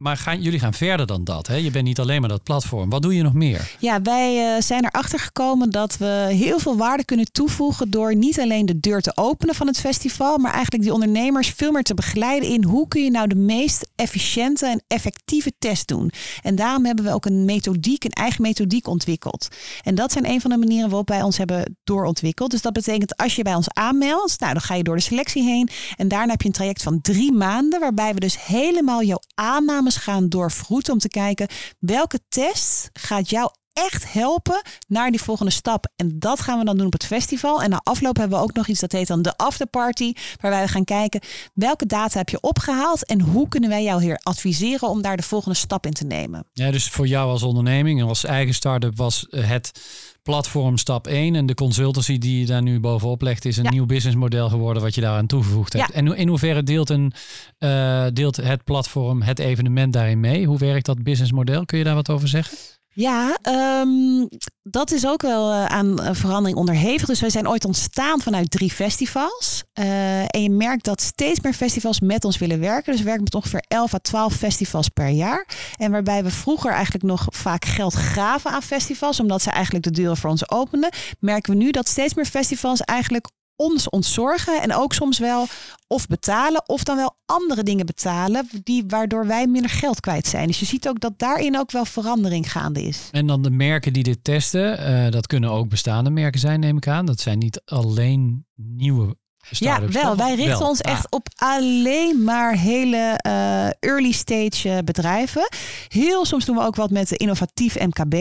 maar gaan, jullie gaan verder dan dat. Hè? Je bent niet alleen maar dat platform. Wat doe je nog meer? Ja, wij eh, zijn erachter gekomen dat we heel veel waarde kunnen toevoegen door niet alleen de deur te openen van het festival, maar eigenlijk die ondernemers veel meer te begeleiden in hoe kun je nou de meest efficiënte en effectieve test doen. En daarom hebben we ook een methodiek, een eigen methodiek ontwikkeld. En dat zijn een van de manieren waarop wij ons hebben doorontwikkeld. Dus dat betekent als je bij ons aanmeldt, nou dan ga je door de selectie heen en daarna heb je een traject van drie maanden waarbij we dus helemaal jouw aannames gaan doorvroeten om te kijken welke test gaat jou echt helpen naar die volgende stap. En dat gaan we dan doen op het festival. En na afloop hebben we ook nog iets dat heet dan de afterparty. Waarbij we gaan kijken welke data heb je opgehaald. En hoe kunnen wij jou hier adviseren om daar de volgende stap in te nemen. Ja, dus voor jou als onderneming en als eigen start-up was het platform stap 1. En de consultancy die je daar nu bovenop legt is een Ja. nieuw businessmodel geworden wat je daaraan toegevoegd hebt. Ja. En in hoeverre deelt, een, eh, deelt het platform, het evenement daarin mee? Hoe werkt dat businessmodel? Kun je daar wat over zeggen? Ja, ehm, dat is ook wel eh, aan eh, verandering onderhevig. Dus wij zijn ooit ontstaan vanuit drie festivals. Eh, en je merkt dat steeds meer festivals met ons willen werken. Dus we werken met ongeveer 11 à 12 festivals per jaar. En waarbij we vroeger eigenlijk nog vaak geld gaven aan festivals, omdat ze eigenlijk de deuren voor ons openden, merken we nu dat steeds meer festivals eigenlijk ons ontzorgen en ook soms wel of betalen of dan wel andere dingen betalen die waardoor wij minder geld kwijt zijn. Dus je ziet ook dat daarin ook wel verandering gaande is. En dan de merken die dit testen, eh, dat kunnen ook bestaande merken zijn, neem ik aan. Dat zijn niet alleen nieuwe Ja, wel. Wij richten Wel. ons Ah. echt op alleen maar hele eh, early stage eh, bedrijven. Heel soms doen we ook wat met innovatief MKB.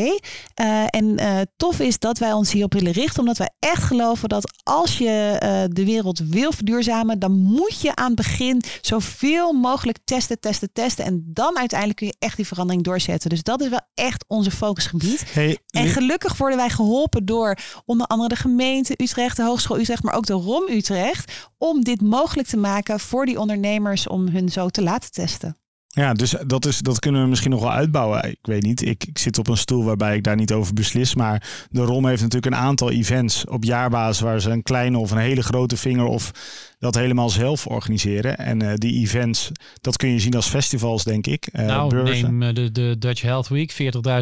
Eh, en tof is dat wij ons hierop willen richten, omdat wij echt geloven dat als je de wereld wil verduurzamen, dan moet je aan het begin zoveel mogelijk testen, testen, testen. En dan uiteindelijk kun je echt die verandering doorzetten. Dus dat is wel echt onze focusgebied. Hey, En gelukkig worden wij geholpen door onder andere de gemeente Utrecht, de Hogeschool Utrecht, maar ook de ROM Utrecht. Om dit mogelijk te maken voor die ondernemers om hun zo te laten testen. Ja, dus dat, is, dat kunnen we misschien nog wel uitbouwen. Ik weet niet, ik, ik zit op een stoel waarbij ik daar niet over beslis. Maar de ROM heeft natuurlijk een aantal events op jaarbasis... waar ze een kleine of een hele grote vinger of dat helemaal zelf organiseren. En eh, die events, dat kun je zien als festivals, denk ik. Eh, nou, beurzen. neem eh, de, de Dutch Health Week,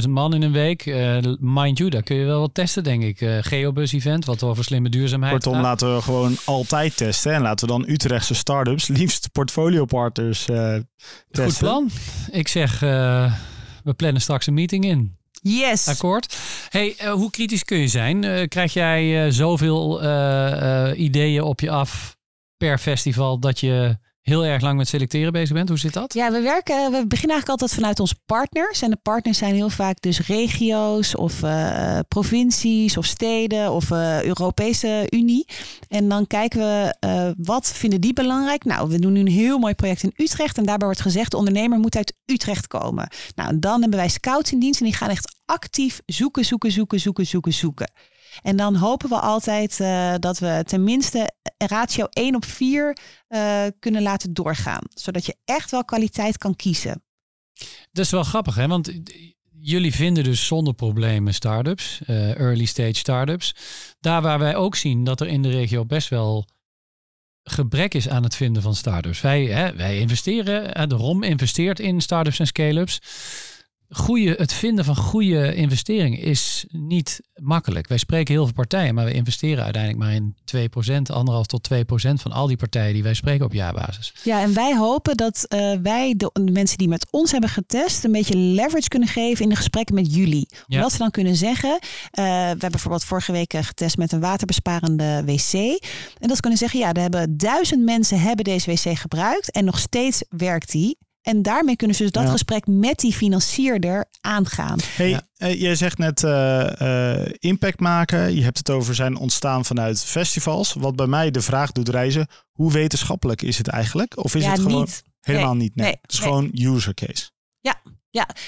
40.000 man in een week. Eh, mind you, daar kun je wel wat testen, denk ik. Eh Geobus event, wat over slimme duurzaamheid Kortom, gaat. laten we gewoon altijd testen. En laten we dan Utrechtse start-ups, [LAUGHS] liefst portfolio-partners eh, testen. Goed plan. Ik zeg, eh, we plannen straks een meeting in. Yes! Akkoord. Hey, hoe kritisch kun je zijn? Eh, krijg jij eh, zoveel eh, eh, ideeën op je af per festival dat je heel erg lang met selecteren bezig bent? Hoe zit dat? Ja, we werken, we beginnen eigenlijk altijd vanuit onze partners. En de partners zijn heel vaak dus regio's of eh, provincies of steden of eh, Europese Unie. En dan kijken we eh, wat vinden die belangrijk. Nou, we doen nu een heel mooi project in Utrecht. En daarbij wordt gezegd, de ondernemer moet uit Utrecht komen. Nou, dan hebben wij scouts in dienst en die gaan echt actief zoeken, zoeken, zoeken, zoeken, zoeken, zoeken. En dan hopen we altijd eh, dat we tenminste ratio 1 op 4 eh, kunnen laten doorgaan. Zodat je echt wel kwaliteit kan kiezen. Dat is wel grappig, hè? Want jullie vinden dus zonder problemen start-ups, eh, early stage start-ups. Daar waar wij ook zien dat er in de regio best wel gebrek is aan het vinden van start-ups. Wij, hè, wij investeren, de ROM investeert in start-ups en scale-ups. Goeie, het vinden van goede investeringen is niet makkelijk. Wij spreken heel veel partijen, maar we investeren uiteindelijk maar in 2%, anderhalf tot 2% van al die partijen die wij spreken op jaarbasis. Ja, en wij hopen dat eh, wij de, de mensen die met ons hebben getest een beetje leverage kunnen geven in de gesprekken met jullie. Ja. Omdat ze dan kunnen zeggen, eh, we hebben bijvoorbeeld vorige week eh, getest met een waterbesparende wc. En dat ze kunnen zeggen, ja, er hebben duizend mensen hebben deze wc gebruikt en nog steeds werkt die. En daarmee kunnen ze dus dat Ja. gesprek met die financierder aangaan. Hey, Ja. eh, jij zegt net eh, eh, impact maken. Je hebt het over zijn ontstaan vanuit festivals. Wat bij mij de vraag doet reizen. Hoe wetenschappelijk is het eigenlijk? Of is ja, het gewoon niet. helemaal Nee, niet? Nee, nee, het is nee. gewoon user case.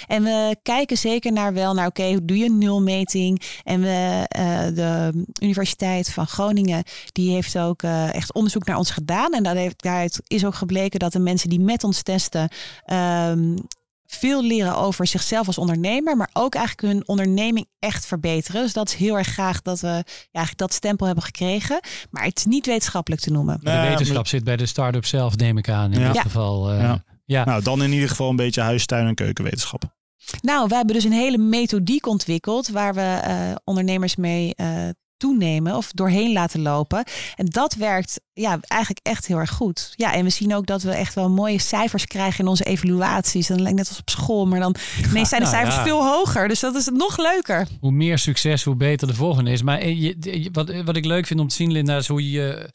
En we kijken zeker naar wel naar, oké, hoe doe je een nulmeting? En we, eh, de Universiteit van Groningen, die heeft ook eh, echt onderzoek naar ons gedaan. En heeft, daaruit is ook gebleken dat de mensen die met ons testen, ehm, veel leren over zichzelf als ondernemer, maar ook eigenlijk hun onderneming echt verbeteren. Dus dat is heel erg graag dat we ja, eigenlijk dat stempel hebben gekregen. Maar het is niet wetenschappelijk te noemen. De wetenschap zit bij de start-up zelf, neem ik aan. In Ja. dit Ja. geval. eh, Ja. Ja. Nou, dan in ieder geval een beetje huistuin- en keukenwetenschap. Nou, we hebben dus een hele methodiek ontwikkeld waar we eh, ondernemers mee eh, toenemen of doorheen laten lopen. En dat werkt ja, eigenlijk echt heel erg goed. Ja, en we zien ook dat we echt wel mooie cijfers krijgen in onze evaluaties. Dan lijkt net als op school, maar dan [LAUGHS] ineens zijn de nou cijfers ja. veel hoger. Dus dat is nog leuker. hoe meer succes, hoe beter de volgende is. Maar eh, je, je- wat, wat ik leuk vind om te zien, Linda, is hoe je,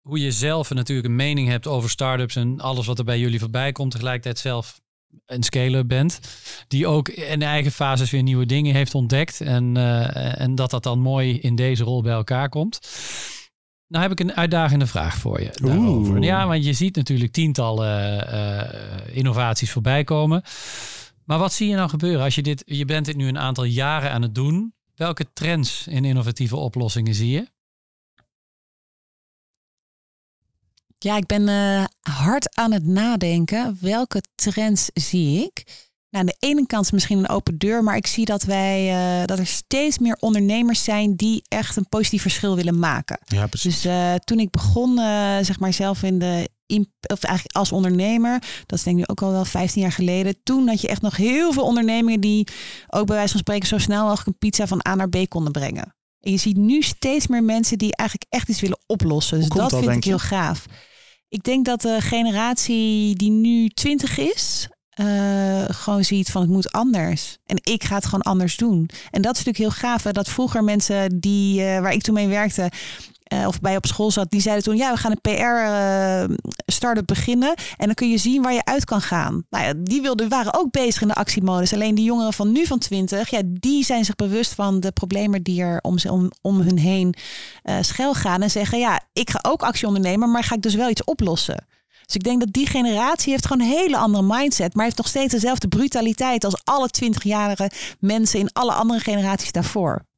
hoe je zelf natuurlijk een mening hebt over start-ups en alles wat er bij jullie voorbij komt, tegelijkertijd zelf een scaler bent, die ook in eigen fases weer nieuwe dingen heeft ontdekt en, eh, en dat dat dan mooi in deze rol bij elkaar komt. Nou heb ik een uitdagende vraag voor je daarover. Oeh. Ja, want je ziet natuurlijk tientallen eh, innovaties voorbij komen. Maar wat zie je nou gebeuren als je dit, je bent dit nu een aantal jaren aan het doen. Welke trends in innovatieve oplossingen zie je? Ja, ik ben eh, hard aan het nadenken. Welke trends zie ik? Nou, aan de ene kant is misschien een open deur, maar ik zie dat wij eh, dat er steeds meer ondernemers zijn die echt een positief verschil willen maken. Ja, precies. Dus eh, toen ik begon, zeg maar zelf in de of eigenlijk als ondernemer, dat is denk ik nu ook al wel 15 jaar geleden. Toen had je echt nog heel veel ondernemingen die ook bij wijze van spreken zo snel mogelijk een pizza van A naar B konden brengen. En je ziet nu steeds meer mensen die eigenlijk echt iets willen oplossen. Dus dat dat, vind ik heel gaaf. Ik denk dat de generatie die nu 20 is, eh, gewoon ziet van het moet anders. En ik ga het gewoon anders doen. En dat is natuurlijk heel gaaf. Dat vroeger mensen die, eh, waar ik toen mee werkte, eh, of bij op school zat, die zeiden toen: ja, we gaan een PR-startup beginnen. En dan kun je zien waar je uit kan gaan. Nou ja, die wilden, waren ook bezig in de actiemodus. Alleen die jongeren van nu van 20, ja, die zijn zich bewust van de problemen die er om, om, om hun heen uh, schuil gaan. En zeggen: ja, ik ga ook actie ondernemen, maar ga ik dus wel iets oplossen. Dus ik denk dat die generatie heeft gewoon een hele andere mindset, maar heeft nog steeds dezelfde brutaliteit als alle 20-jarige mensen in alle andere generaties daarvoor.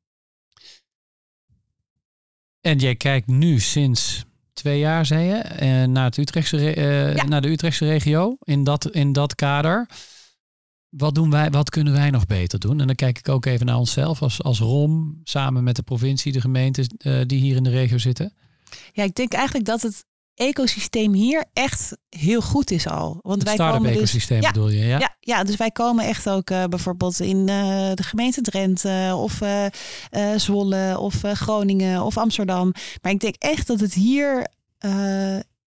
En jij kijkt nu sinds twee jaar, zei je, eh, naar, het Utrechtse, uh, naar de Utrechtse regio in dat, in dat kader. Wat, doen wij, wat kunnen wij nog beter doen? En dan kijk ik ook even naar onszelf als, als ROM, samen met de provincie, de gemeentes uh, die hier in de regio zitten. Ja, ik denk eigenlijk dat het ecosysteem hier echt heel goed is al. Want het wij komen dus, ecosysteem ja, bedoel je? Ja? ja? Ja, dus wij komen echt ook uh, bijvoorbeeld in uh, de gemeente Drenthe of uh, Zwolle of Groningen of Amsterdam. Maar ik denk echt dat het hier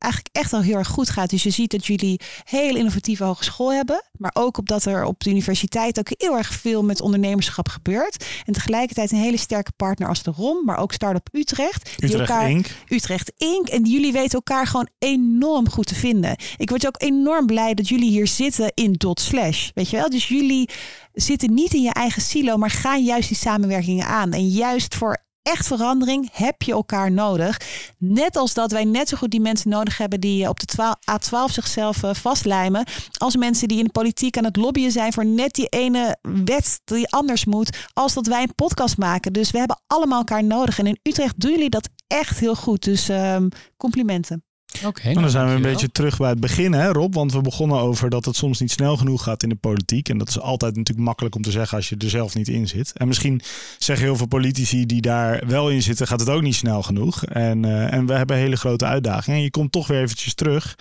eigenlijk echt al heel erg goed gaat. Dus je ziet dat jullie heel innovatieve hogeschool hebben. Maar ook op dat er op de universiteit ook heel erg veel met ondernemerschap gebeurt. En tegelijkertijd een hele sterke partner als de ROM, maar ook Startup Utrecht. Utrecht elkaar, Inc. Utrecht Inc. En jullie weten elkaar gewoon enorm goed te vinden. Ik word ook enorm blij dat jullie hier zitten in dot slash. Weet je wel? Dus jullie zitten niet in je eigen silo, maar gaan juist die samenwerkingen aan. En juist voor echt verandering heb je elkaar nodig. Net als dat wij net zo goed die mensen nodig hebben die eh, op de A12 zichzelf eh, vastlijmen. Als mensen die in de politiek aan het lobbyen zijn voor net die ene wet die anders moet. Als dat wij een podcast maken. Dus we hebben allemaal elkaar nodig. En in Utrecht doen jullie dat echt heel goed. Dus um, complimenten. Oké. dan zijn we een beetje terug bij het begin, hè, Rob? Want we begonnen over dat het soms niet snel genoeg gaat in de politiek. En dat is altijd natuurlijk makkelijk om te zeggen als je er zelf niet in zit. En misschien zeggen heel veel politici die daar wel in zitten, gaat het ook niet snel genoeg. En, uh, en we hebben hele grote uitdagingen. En je komt toch weer eventjes terug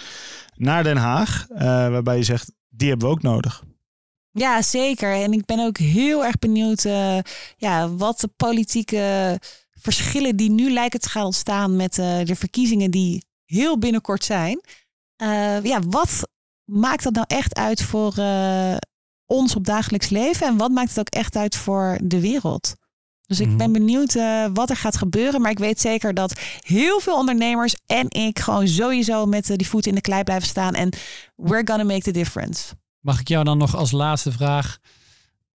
naar Den Haag, uh, waarbij je zegt, die hebben we ook nodig. Ja, zeker. En ik ben ook heel erg benieuwd uh, ja, wat de politieke verschillen die nu lijken te gaan ontstaan met de verkiezingen die heel binnenkort zijn. Uh, ja, wat maakt dat nou echt uit voor uh, ons op dagelijks leven? En wat maakt het ook echt uit voor de wereld? Dus ik ben mhm. benieuwd uh, wat er gaat gebeuren. Maar ik weet zeker dat heel veel ondernemers en ik gewoon sowieso met die voeten in de klei blijven staan. En we're gonna make the difference. Mag ik jou dan nog als laatste vraag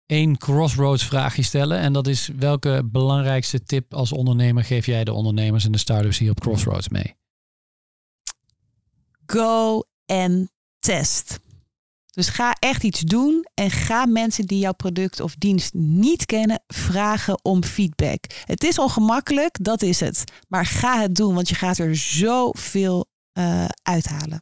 één crossroads vraagje stellen? En dat is welke belangrijkste tip als ondernemer geef jij de ondernemers en de startups hier op Crossroads mee? Go en test. Dus ga echt iets doen en ga mensen die jouw product of dienst niet kennen vragen om feedback. Het is ongemakkelijk, dat is het. Maar ga het doen, want je gaat er zoveel uh, uithalen.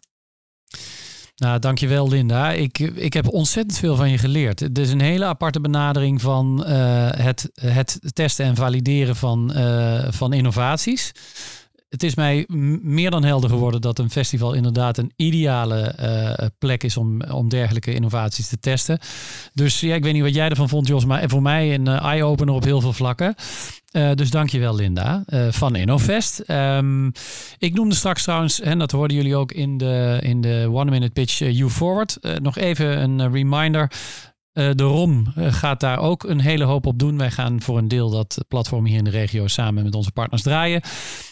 Nou, dankjewel Linda. Ik, ik heb ontzettend veel van je geleerd. Het is een hele aparte benadering van uh, het, het testen en valideren van, uh, van innovaties het is mij meer dan helder geworden dat een festival inderdaad een ideale uh, plek is om, om dergelijke innovaties te testen. Dus ja, ik weet niet wat jij ervan vond, Jos, maar voor mij een uh, eye-opener op heel veel vlakken. Uh, dus dankjewel Linda van InnoFest. Um, ik noemde straks trouwens, en dat hoorden jullie ook in de, in de One Minute Pitch You Forward, nog even een reminder. Uh, de ROM gaat daar ook een hele hoop op doen. Wij gaan voor een deel dat platform hier in de regio samen met onze partners draaien.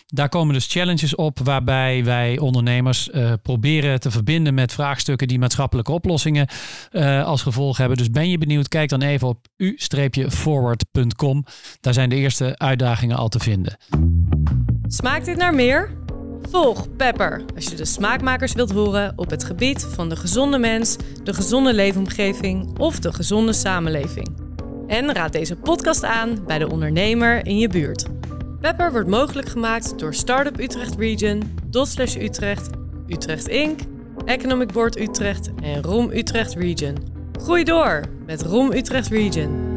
Daar komen dus challenges op waarbij wij ondernemers uh, proberen te verbinden met vraagstukken die maatschappelijke oplossingen als gevolg hebben. Dus ben je benieuwd, kijk dan even op u-forward.com. Daar zijn de eerste uitdagingen al te vinden. Smaakt dit naar meer? Volg Pepper als je de smaakmakers wilt horen op het gebied van de gezonde mens, de gezonde leefomgeving of de gezonde samenleving. En raad deze podcast aan bij de ondernemer in je buurt. Pepper wordt mogelijk gemaakt door Startup Utrecht Region, Dotslash Utrecht, Utrecht Inc., Economic Board Utrecht en ROM Utrecht Region. Groei door met ROM Utrecht Region.